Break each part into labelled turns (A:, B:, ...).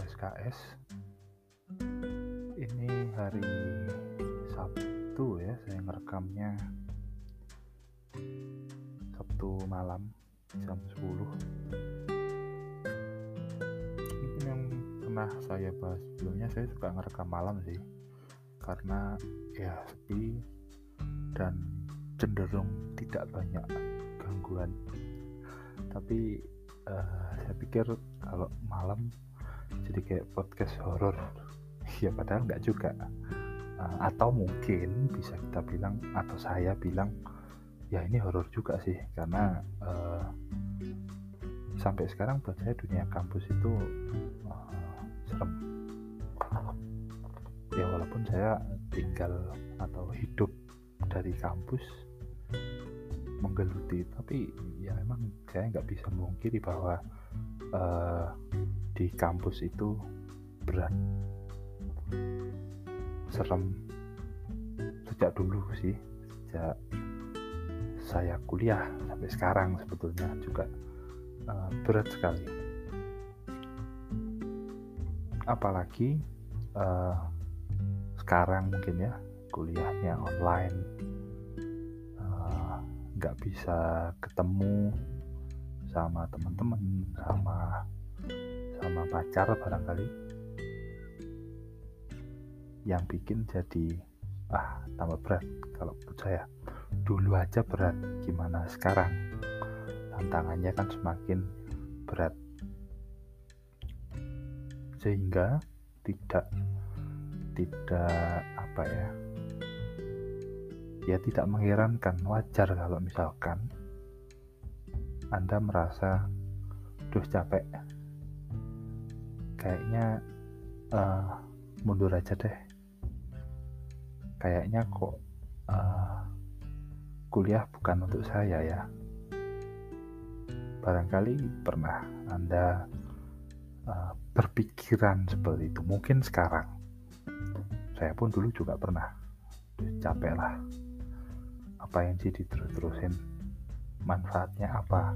A: LSKS ini hari Sabtu ya saya ngerekamnya. Sabtu malam jam 10 mungkin yang pernah saya bahas sebelumnya saya suka ngerekam malam sih. Karena ya sepi dan cenderung tidak banyak gangguan. Tapi uh, saya pikir kalau malam jadi kayak podcast horor. Ya padahal nggak juga. Uh, atau mungkin bisa kita bilang atau saya bilang ya ini horor juga sih. Karena uh, sampai sekarang buat saya dunia kampus itu uh, serem. Ya walaupun saya tinggal atau hidup dari kampus menggeluti. Tapi ya memang saya nggak bisa memungkiri bahwa uh, di kampus itu berat. Serem. Sejak dulu sih sejak saya kuliah sampai sekarang sebetulnya juga uh, berat sekali. Apalagi uh, sekarang mungkin ya kuliahnya online nggak bisa ketemu sama teman-teman sama sama pacar barangkali. Yang bikin jadi ah tambah berat kalau saya. Dulu aja berat gimana sekarang? Tantangannya kan semakin berat. Sehingga tidak tidak apa ya ya tidak mengherankan wajar kalau misalkan Anda merasa duh capek. Kayaknya uh, mundur aja deh. Kayaknya kok uh, kuliah bukan untuk saya ya. Barangkali pernah Anda uh, berpikiran seperti itu. Mungkin sekarang. Saya pun dulu juga pernah. Capek lah apa yang jadi terus-terusin manfaatnya apa?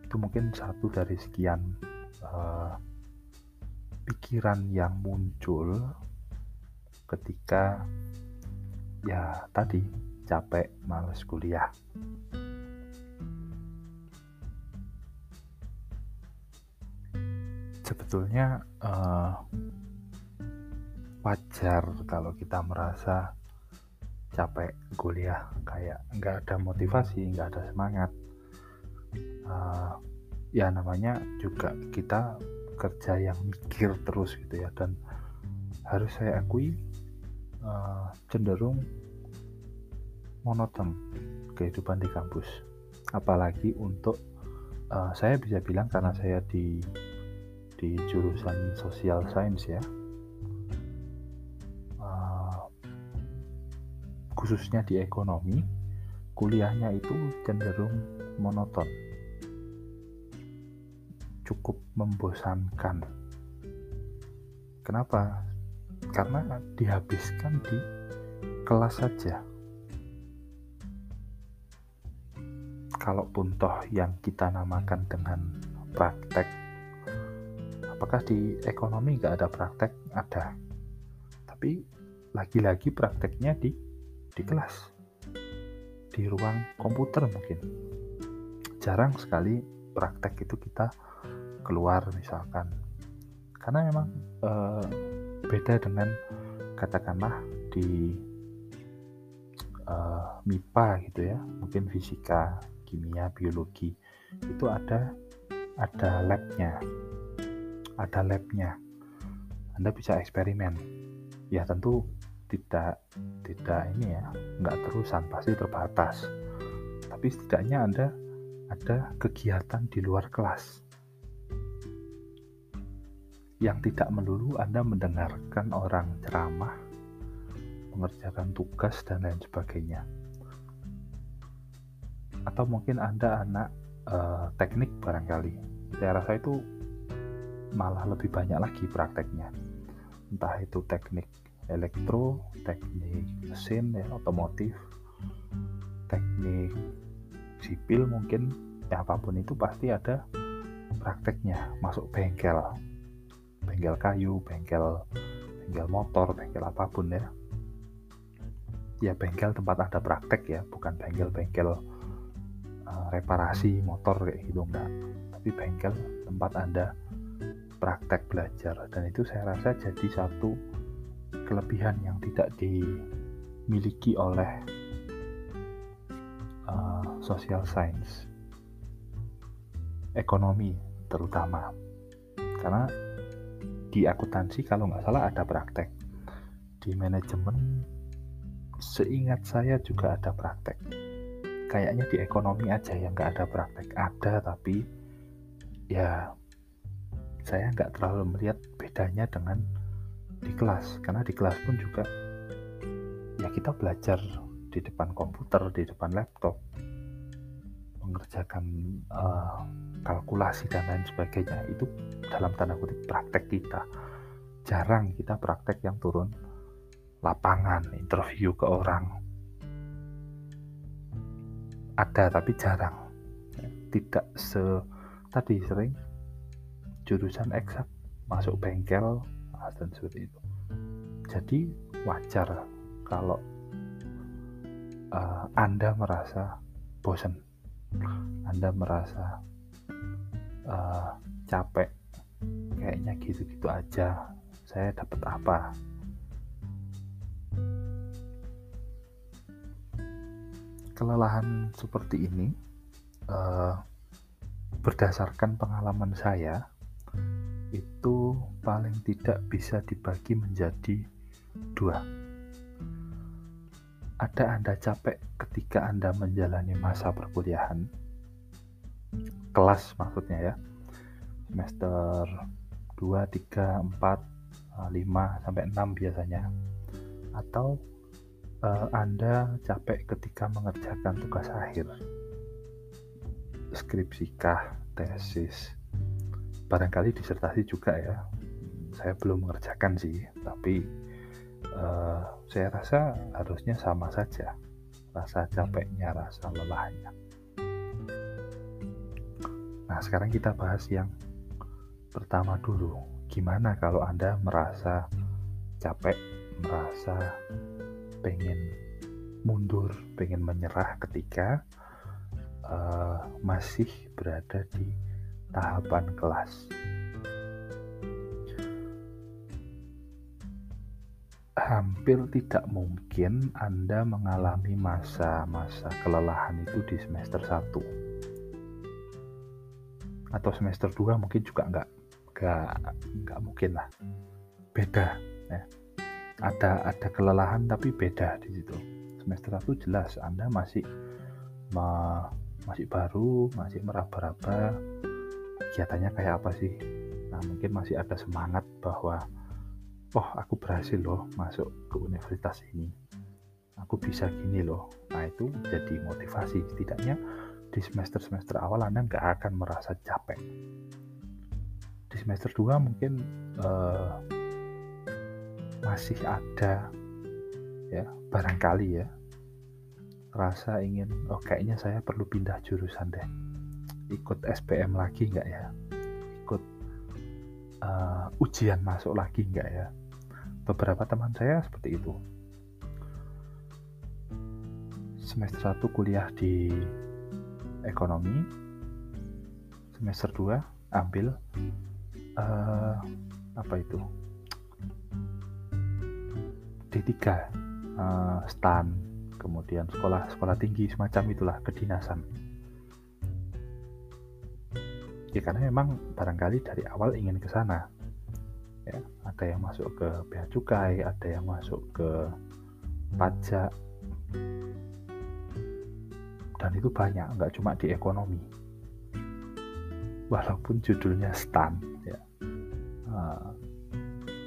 A: Itu mungkin satu dari sekian uh, pikiran yang muncul ketika ya tadi capek males kuliah. Sebetulnya uh, wajar kalau kita merasa capek kuliah kayak nggak ada motivasi nggak ada semangat. Uh, ya namanya juga kita kerja yang mikir terus gitu ya dan harus saya akui uh, cenderung monoton kehidupan di kampus. Apalagi untuk uh, saya bisa bilang karena saya di di jurusan sosial science ya khususnya di ekonomi, kuliahnya itu cenderung monoton, cukup membosankan. Kenapa? Karena dihabiskan di kelas saja. Kalaupun toh yang kita namakan dengan praktek, apakah di ekonomi nggak ada praktek? Ada. Tapi lagi-lagi prakteknya di di kelas di ruang komputer mungkin. Jarang sekali praktek itu kita keluar misalkan. Karena memang e, beda dengan katakanlah di e, MIPA gitu ya. Mungkin fisika kimia biologi itu ada ada labnya. Ada labnya. Anda bisa eksperimen. Ya tentu tidak tidak ini ya nggak terusan pasti terbatas. Tapi setidaknya anda ada kegiatan di luar kelas. Yang tidak melulu anda mendengarkan orang ceramah mengerjakan tugas dan lain sebagainya. Atau mungkin anda anak uh, teknik barangkali. Saya rasa itu malah lebih banyak lagi prakteknya. Entah itu teknik elektro, teknik mesin ya, otomotif, teknik sipil mungkin ya apa pun itu pasti ada prakteknya. Masuk bengkel bengkel kayu bengkel bengkel motor bengkel apa pun ya. Ya bengkel tempat ada praktek ya bukan bengkel-bengkel uh, reparasi motor kayak gitu enggak. Tapi bengkel tempat anda praktek belajar dan itu saya rasa jadi satu kelebihan yang tidak dimiliki oleh uh, social science ekonomi terutama. Karena di akuntansi kalau nggak salah ada praktek di manajemen seingat saya juga ada praktek. Kayaknya di ekonomi aja yang nggak ada praktek. Ada tapi ya saya nggak terlalu melihat bedanya dengan di kelas karena di kelas pun juga ya kita belajar di depan komputer di depan laptop mengerjakan uh, kalkulasi dan lain sebagainya. Itu dalam tanda kutip praktek kita. Jarang kita praktek yang turun lapangan interview ke orang. Ada tapi jarang. Tidak se tadi sering jurusan eksak masuk bengkel dan seperti itu. Jadi wajar kalau uh, anda merasa bosan anda merasa uh, capek. Kayaknya gitu-gitu aja. Saya dapat apa? Kelelahan seperti ini uh, berdasarkan pengalaman saya itu paling tidak bisa dibagi menjadi dua. Ada Anda capek ketika Anda menjalani masa perkuliahan? Kelas maksudnya ya. Semester 2, 3, 4, 5 sampai 6 biasanya. Atau uh, Anda capek ketika mengerjakan tugas akhir? Skripsikah, tesis barangkali disertasi juga ya. Saya belum mengerjakan sih tapi uh, saya rasa harusnya sama saja. Rasa capeknya, rasa lelahnya. Nah sekarang kita bahas yang pertama dulu. Gimana kalau Anda merasa capek merasa pengen mundur, pengen menyerah ketika uh, masih berada di tahapan kelas. Hampir tidak mungkin Anda mengalami masa-masa kelelahan itu di semester 1 atau semester 2 mungkin juga enggak enggak enggak mungkin lah. Beda ya. Ada ada kelelahan tapi beda di situ. Semester satu jelas anda masih ma, masih baru masih meraba-raba kegiatannya kayak apa sih? Nah mungkin masih ada semangat bahwa oh aku berhasil loh masuk ke universitas ini. Aku bisa gini loh. Nah itu jadi motivasi. Setidaknya di semester-semester awal Anda nggak akan merasa capek. Di semester 2 mungkin uh, masih ada ya barangkali ya rasa ingin oh kayaknya saya perlu pindah jurusan deh ikut SPM lagi nggak ya? Ikut uh, ujian masuk lagi nggak ya? Beberapa teman saya seperti itu. Semester 1 kuliah di ekonomi semester 2 ambil uh, apa itu? D3 uh, eh, STAN kemudian sekolah sekolah tinggi semacam itulah kedinasan ya karena memang barangkali dari awal ingin ke sana. Ya ada yang masuk ke bea cukai ada yang masuk ke pajak. Dan itu banyak nggak cuma di ekonomi. Walaupun judulnya STAN ya. Uh,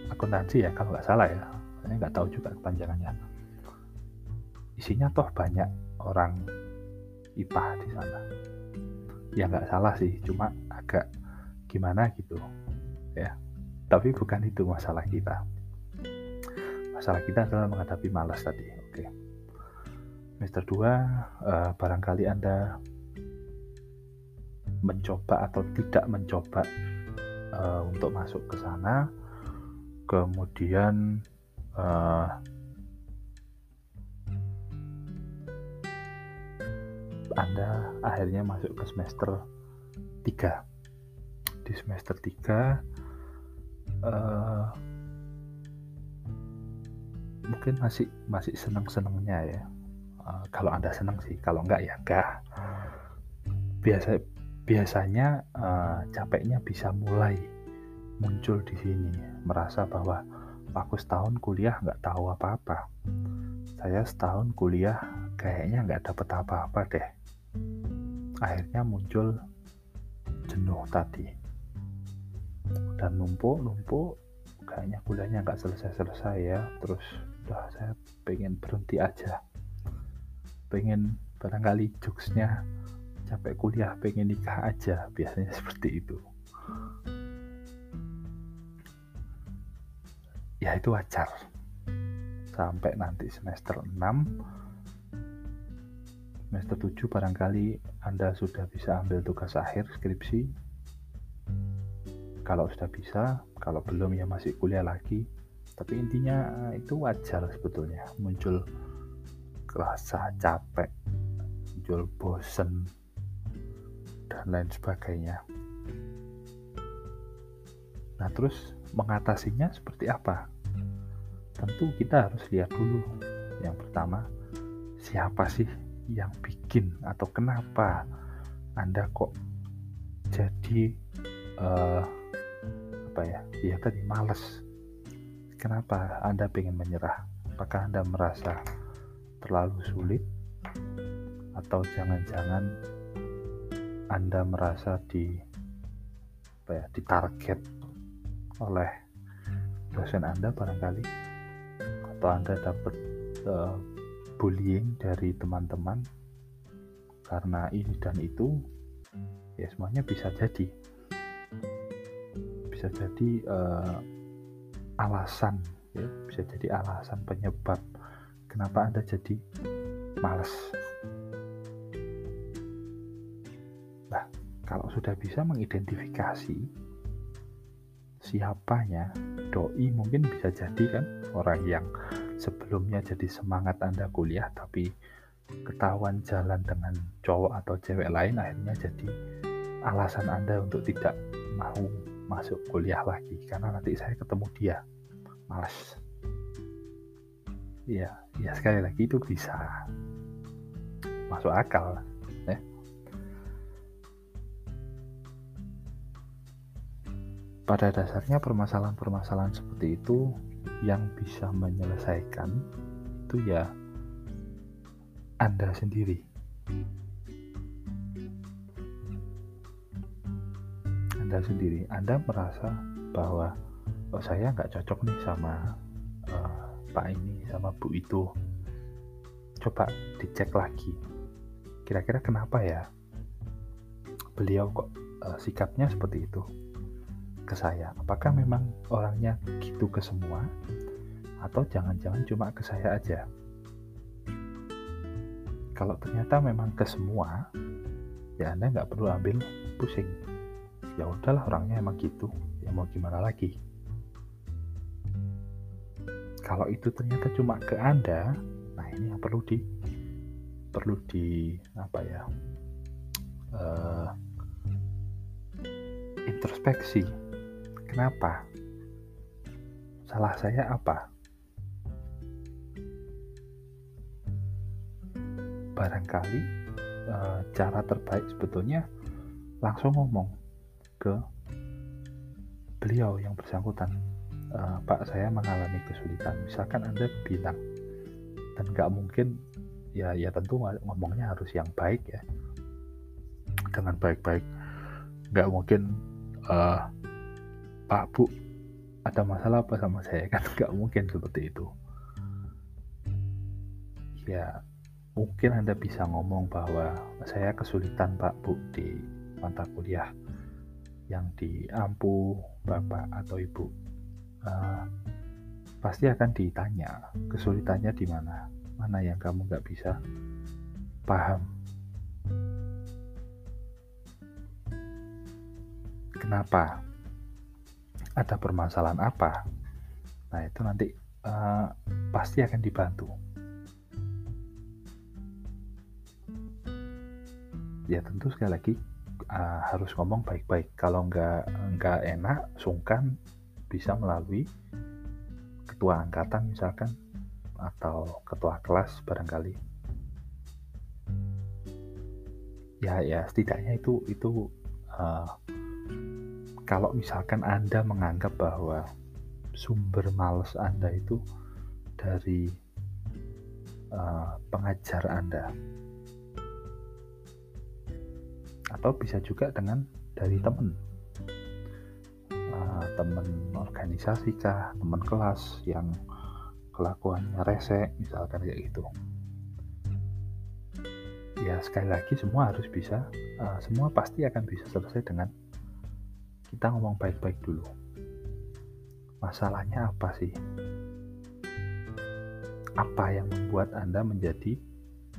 A: akuntansi ya kalau nggak salah ya. Saya nggak tahu juga kepanjangannya. Isinya toh banyak orang IPA di sana ya nggak salah sih cuma agak gimana gitu ya. Tapi bukan itu masalah kita. Masalah kita adalah menghadapi malas tadi oke. Mister 2 uh, barangkali anda mencoba atau tidak mencoba uh, untuk masuk ke sana. Kemudian uh, Anda akhirnya masuk ke semester 3 di semester 3 uh, mungkin masih masih senang-senangnya ya. Uh, kalau anda senang sih kalau enggak ya enggak. Biasa biasanya uh, capeknya bisa mulai muncul di sini merasa bahwa aku setahun kuliah nggak tahu apa-apa. Saya setahun kuliah kayaknya nggak dapet apa-apa deh akhirnya muncul jenuh tadi. Dan numpuk numpuk kayaknya kuliahnya nggak selesai-selesai ya. Terus udah saya pengen berhenti aja. Pengen barangkali jokesnya capek kuliah pengen nikah aja biasanya seperti itu. Ya itu wajar. Sampai nanti semester 6 semester 7 barangkali Anda sudah bisa ambil tugas akhir skripsi. Kalau sudah bisa kalau belum ya masih kuliah lagi. Tapi intinya itu wajar sebetulnya. Muncul rasa capek muncul bosen dan lain sebagainya. Nah terus mengatasinya seperti apa? Tentu kita harus lihat dulu. Yang pertama siapa sih yang bikin atau kenapa Anda kok jadi uh, apa ya ya tadi males? Kenapa Anda ingin menyerah? Apakah Anda merasa terlalu sulit? Atau jangan-jangan Anda merasa di apa ya ditarget oleh dosen Anda barangkali? Atau Anda dapat uh, bullying dari teman-teman. Karena ini dan itu ya semuanya bisa jadi. Bisa jadi uh, alasan ya. Bisa jadi alasan penyebab kenapa anda jadi males. Nah kalau sudah bisa mengidentifikasi siapanya doi mungkin bisa jadi kan orang yang sebelumnya jadi semangat Anda kuliah tapi ketahuan jalan dengan cowok atau cewek lain akhirnya jadi alasan Anda untuk tidak mau masuk kuliah lagi karena nanti saya ketemu dia. Malas ya ya sekali lagi itu bisa masuk akal ya. Pada dasarnya permasalahan-permasalahan seperti itu yang bisa menyelesaikan itu ya Anda sendiri. Anda sendiri, Anda merasa bahwa oh saya nggak cocok nih sama uh, Pak ini, sama Bu itu. Coba dicek lagi. Kira-kira kenapa ya beliau kok uh, sikapnya seperti itu? Ke saya. Apakah memang orangnya gitu ke semua? Atau jangan-jangan cuma ke saya aja? Kalau ternyata memang ke semua ya anda nggak perlu ambil pusing. Ya udahlah orangnya emang gitu. Ya mau gimana lagi? Kalau itu ternyata cuma ke anda nah ini yang perlu di perlu di apa ya uh, introspeksi Kenapa? Salah saya apa? Barangkali e, cara terbaik sebetulnya langsung ngomong ke beliau yang bersangkutan. E, Pak, saya mengalami kesulitan. Misalkan Anda bilang dan nggak mungkin ya ya tentu ngomongnya harus yang baik ya dengan baik-baik nggak mungkin uh, Pak Bu ada masalah apa sama saya? Kan nggak mungkin seperti itu. Ya mungkin anda bisa ngomong bahwa saya kesulitan Pak Bu di mata kuliah yang diampu Bapak atau Ibu. Uh, pasti akan ditanya kesulitannya di mana? Mana yang kamu nggak bisa paham? Kenapa ada permasalahan apa nah itu nanti uh, pasti akan dibantu. Ya tentu sekali lagi uh, harus ngomong baik-baik. Kalau nggak nggak enak sungkan bisa melalui ketua angkatan misalkan atau ketua kelas barangkali. Ya ya setidaknya itu itu uh, kalau misalkan anda menganggap bahwa sumber males anda itu dari uh, pengajar anda. Atau bisa juga dengan dari teman. Uh, teman organisasi kah teman kelas yang kelakuannya rese misalkan kayak gitu. Ya sekali lagi semua harus bisa uh, semua pasti akan bisa selesai dengan kita ngomong baik-baik dulu. Masalahnya apa sih? Apa yang membuat anda menjadi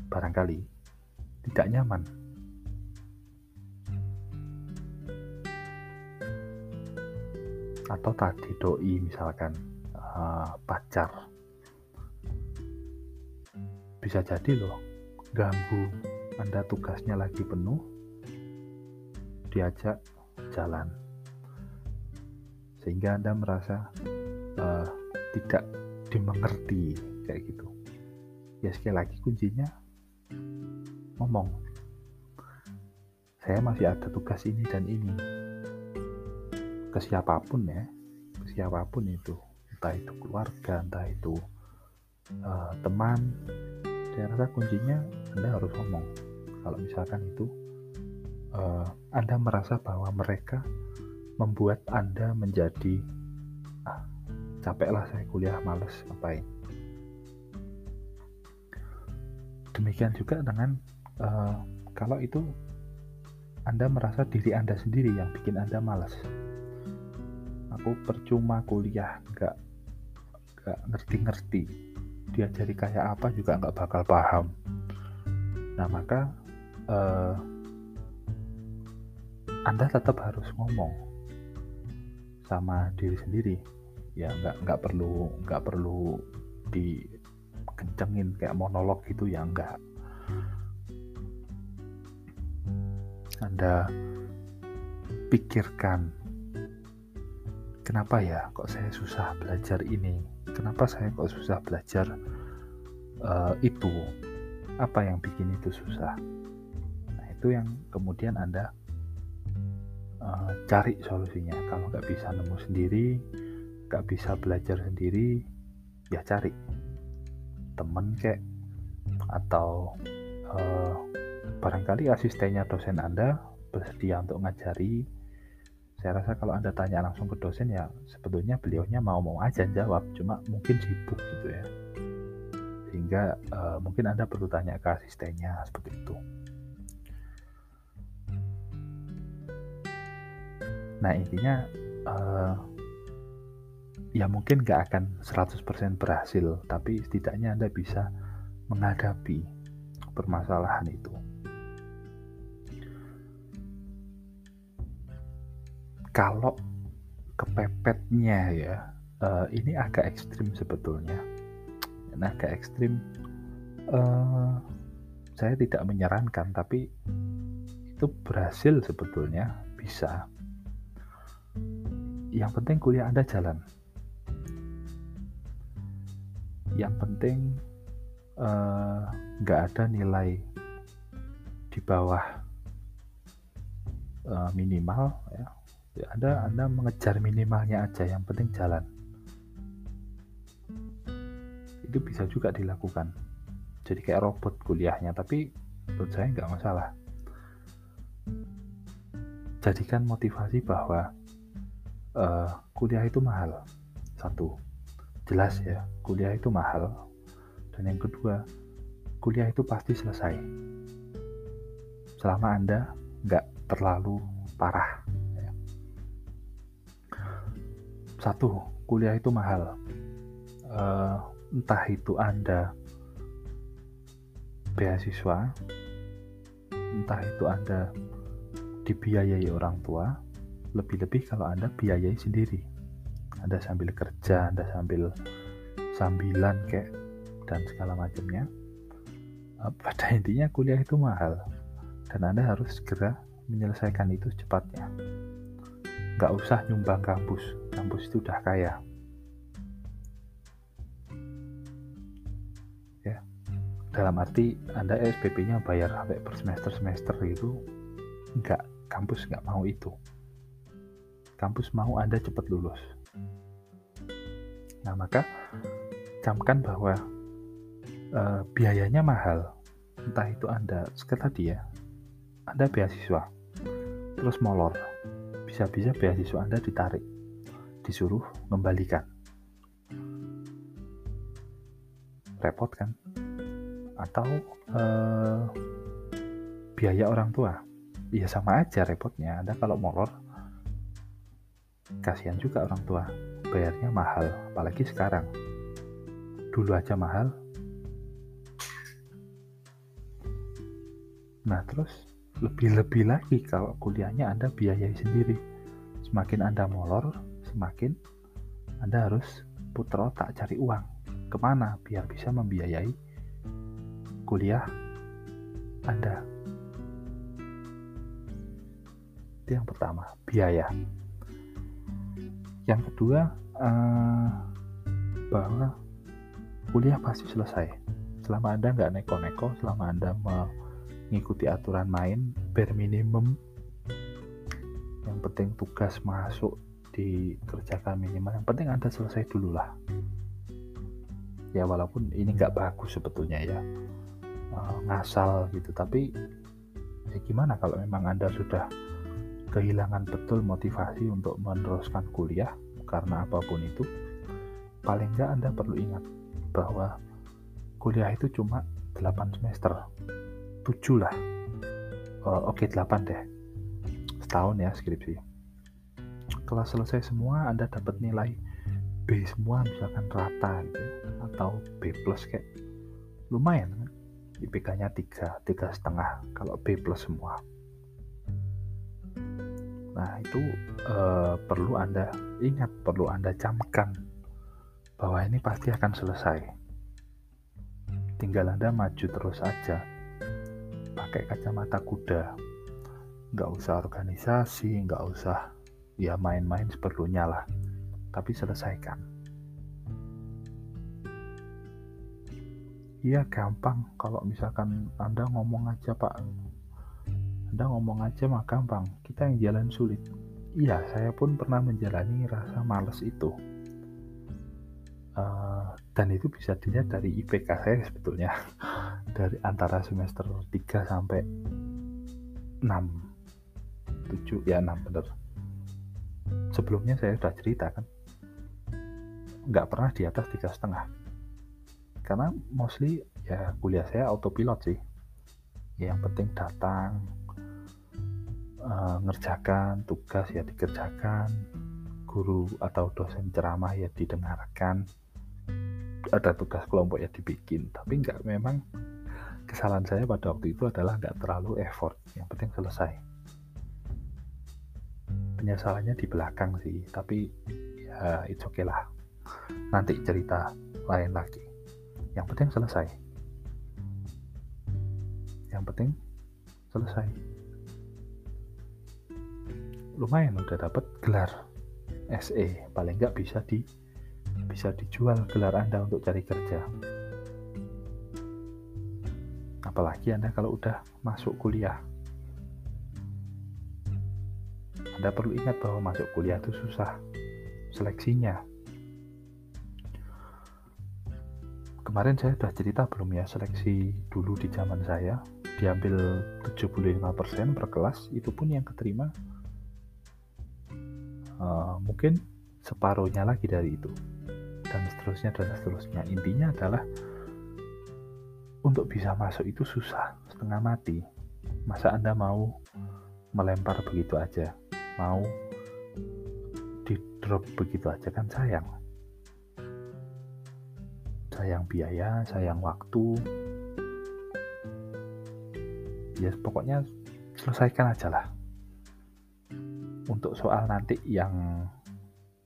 A: barangkali tidak nyaman? Atau tadi doi misalkan uh, pacar. Bisa jadi loh ganggu anda tugasnya lagi penuh diajak jalan sehingga anda merasa uh, tidak dimengerti kayak gitu. Ya sekali lagi kuncinya ngomong. Saya masih ada tugas ini dan ini. Ke siapa pun ya ke siapa pun itu. Entah itu keluarga entah itu uh, teman. Saya rasa kuncinya anda harus ngomong. Kalau misalkan itu uh, anda merasa bahwa mereka membuat anda menjadi ah, capek lah saya kuliah males ngapain? Demikian juga dengan uh, kalau itu anda merasa diri anda sendiri yang bikin anda malas aku percuma kuliah nggak nggak ngerti-ngerti. Diajari kayak apa juga nggak bakal paham. Nah maka uh, anda tetap harus ngomong sama diri sendiri. Ya nggak nggak perlu nggak perlu dikencengin kayak monolog gitu ya nggak. Anda pikirkan kenapa ya kok saya susah belajar ini? Kenapa saya kok susah belajar uh, itu? Apa yang bikin itu susah? Nah itu yang kemudian anda uh, cari solusinya. Kalau nggak bisa nemu sendiri nggak bisa belajar sendiri ya cari temen kek. Atau uh, barangkali asistennya dosen anda bersedia untuk ngajari. Saya rasa kalau anda tanya langsung ke dosen ya sebetulnya beliaunya mau-mau aja jawab. Cuma mungkin sibuk gitu ya. Sehingga uh, mungkin anda perlu tanya ke asistennya seperti itu nah intinya uh, ya mungkin nggak akan 100% berhasil tapi setidaknya anda bisa menghadapi permasalahan itu. Kalau kepepetnya ya uh, ini agak ekstrim sebetulnya. Nah agak ekstrim. Uh, saya tidak menyarankan tapi itu berhasil sebetulnya bisa yang penting kuliah anda jalan. Yang penting eh, nggak uh, ada nilai di bawah uh, minimal ya. Ya anda anda mengejar minimalnya aja yang penting jalan. Itu bisa juga dilakukan. Jadi kayak robot kuliahnya tapi menurut saya nggak masalah. Jadikan motivasi bahwa uh, kuliah itu mahal. Satu. Jelas ya kuliah itu mahal. Dan yang kedua kuliah itu pasti selesai. Selama anda nggak terlalu parah satu kuliah itu mahal. Uh, entah itu anda beasiswa entah itu anda dibiayai orang tua lebih-lebih kalau Anda biayai sendiri. Anda sambil kerja, Anda sambil sambilan kayak dan segala macamnya. Eh, pada intinya kuliah itu mahal dan Anda harus segera menyelesaikan itu secepatnya. Nggak usah nyumbang kampus, kampus itu udah kaya. Ya, dalam arti Anda SPP-nya bayar sampai per semester-semester itu nggak kampus nggak mau itu kampus mau Anda cepat lulus. Nah, maka camkan bahwa e, biayanya mahal. Entah itu Anda, sekali tadi ya, Anda beasiswa, terus molor. Bisa-bisa beasiswa Anda ditarik, disuruh kembalikan. Repot kan? Atau e, biaya orang tua. Ya sama aja repotnya. Anda kalau molor, kasihan juga orang tua bayarnya mahal apalagi sekarang. Dulu aja mahal. Nah terus lebih-lebih lagi kalau kuliahnya Anda biayai sendiri. Semakin Anda molor semakin Anda harus putar otak cari uang. Ke mana biar bisa membiayai kuliah Anda? Itu yang pertama biaya yang kedua uh, bahwa kuliah pasti selesai. Selama anda nggak neko-neko selama anda mengikuti aturan main bare minimum yang penting tugas masuk dikerjakan minimal yang penting anda selesai dulu lah ya walaupun ini nggak bagus sebetulnya ya uh, ngasal gitu tapi ya gimana kalau memang anda sudah kehilangan betul motivasi untuk meneruskan kuliah karena apa pun itu, paling nggak Anda perlu ingat bahwa kuliah itu cuma 8 semester. 7 lah. Oh, Oke, okay, 8 deh. Setahun ya skripsi. Kalau selesai semua, Anda dapat nilai B semua misalkan rata gitu atau B plus kayak lumayan kan IPK-nya 3, tiga setengah kalau B plus semua Nah, itu uh, perlu Anda ingat, perlu Anda camkan bahwa ini pasti akan selesai. Tinggal Anda maju terus aja. Pakai kacamata kuda. Nggak usah organisasi, nggak usah ya main-main seperlunya lah. Tapi selesaikan. Iya gampang kalau misalkan Anda ngomong aja Pak anda ngomong aja mah gampang, kita yang jalan sulit. Iya, saya pun pernah menjalani rasa males itu. Uh, dan itu bisa dilihat dari IPK saya sebetulnya. dari antara semester 3 sampai 6. 7, ya 6 bener. Sebelumnya saya sudah cerita kan. Nggak pernah di atas tiga setengah. Karena mostly ya kuliah saya autopilot sih. Ya, yang penting datang, uh, ngerjakan tugas ya dikerjakan guru atau dosen ceramah ya didengarkan ada tugas kelompok ya dibikin. Tapi nggak memang kesalahan saya pada waktu itu adalah nggak terlalu effort yang penting selesai. Penyesalannya di belakang sih tapi ya itu okay lah. Nanti cerita lain lagi. Yang penting selesai. Yang penting selesai lumayan udah dapat gelar SE paling nggak bisa di bisa dijual gelar Anda untuk cari kerja. Apalagi Anda kalau udah masuk kuliah. Anda perlu ingat bahwa masuk kuliah itu susah seleksinya. Kemarin saya sudah cerita belum ya seleksi dulu di zaman saya diambil 75% per kelas itu pun yang keterima uh, mungkin separuhnya lagi dari itu. Dan seterusnya dan seterusnya. Intinya adalah untuk bisa masuk itu susah setengah mati. Masa anda mau melempar begitu aja? Mau di drop begitu aja? Kan sayang. Sayang biaya sayang waktu. Ya pokoknya selesaikan aja lah untuk soal nanti yang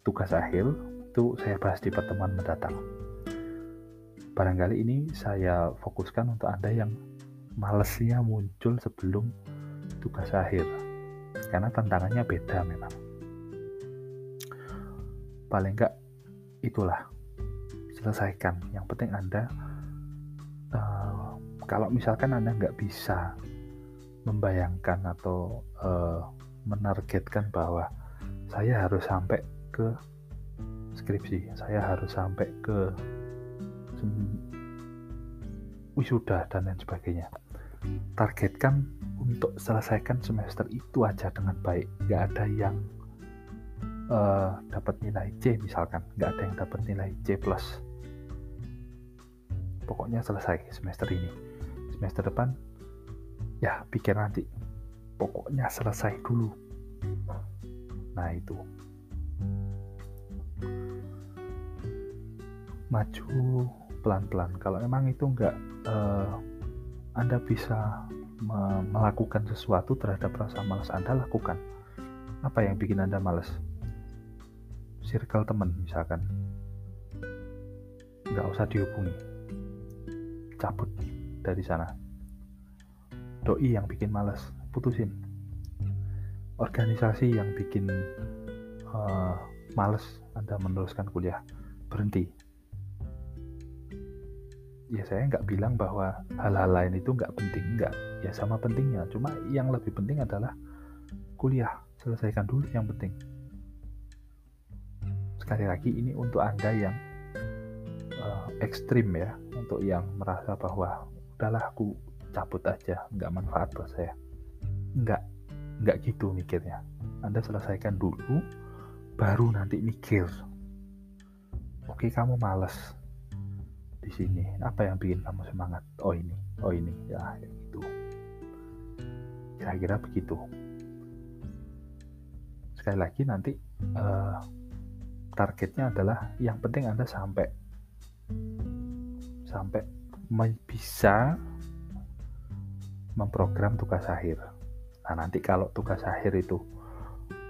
A: tugas akhir itu saya bahas di pertemuan mendatang. Barangkali ini saya fokuskan untuk Anda yang malesnya muncul sebelum tugas akhir. Karena tantangannya beda memang. Paling enggak itulah selesaikan. Yang penting Anda uh, kalau misalkan Anda nggak bisa membayangkan atau uh, menargetkan bahwa saya harus sampai ke skripsi saya harus sampai ke wisuda dan lain sebagainya. Targetkan untuk selesaikan semester itu aja dengan baik. Nggak ada yang uh, dapat nilai C misalkan. Nggak ada yang dapat nilai C plus. Pokoknya selesai semester ini. Semester depan ya pikir nanti pokoknya selesai dulu. Nah itu. Maju pelan-pelan. Kalau memang itu enggak uh, Anda bisa me melakukan sesuatu terhadap rasa malas Anda lakukan. Apa yang bikin Anda malas? Circle teman misalkan. Nggak usah dihubungi. Cabut dari sana doi yang bikin malas putusin. Organisasi yang bikin uh, males Anda meneruskan kuliah berhenti. Ya saya nggak bilang bahwa hal-hal lain itu nggak penting nggak. Ya sama pentingnya. Cuma yang lebih penting adalah kuliah. Selesaikan dulu yang penting. Sekali lagi ini untuk anda yang uh, ekstrim ya. Untuk yang merasa bahwa udahlah aku cabut aja nggak manfaat buat saya. Nggak nggak gitu mikirnya. Anda selesaikan dulu baru nanti mikir. Oke kamu males di sini. Apa yang bikin kamu semangat? Oh ini oh ini. Ya itu kira-kira begitu. Sekali lagi nanti uh, targetnya adalah yang penting anda sampai. Sampai bisa memprogram tugas akhir nah nanti kalau tugas akhir itu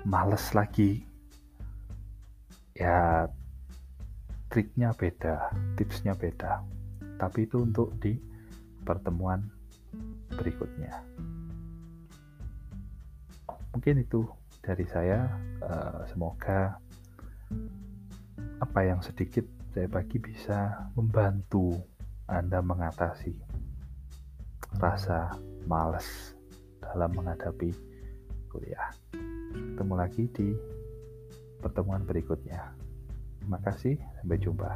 A: males lagi ya triknya beda, tipsnya beda. Tapi itu untuk di pertemuan berikutnya. Mungkin itu dari saya. Eh, semoga apa yang sedikit saya bagi bisa membantu Anda mengatasi rasa males dalam menghadapi kuliah. Ketemu lagi di pertemuan berikutnya. Terima kasih, sampai jumpa.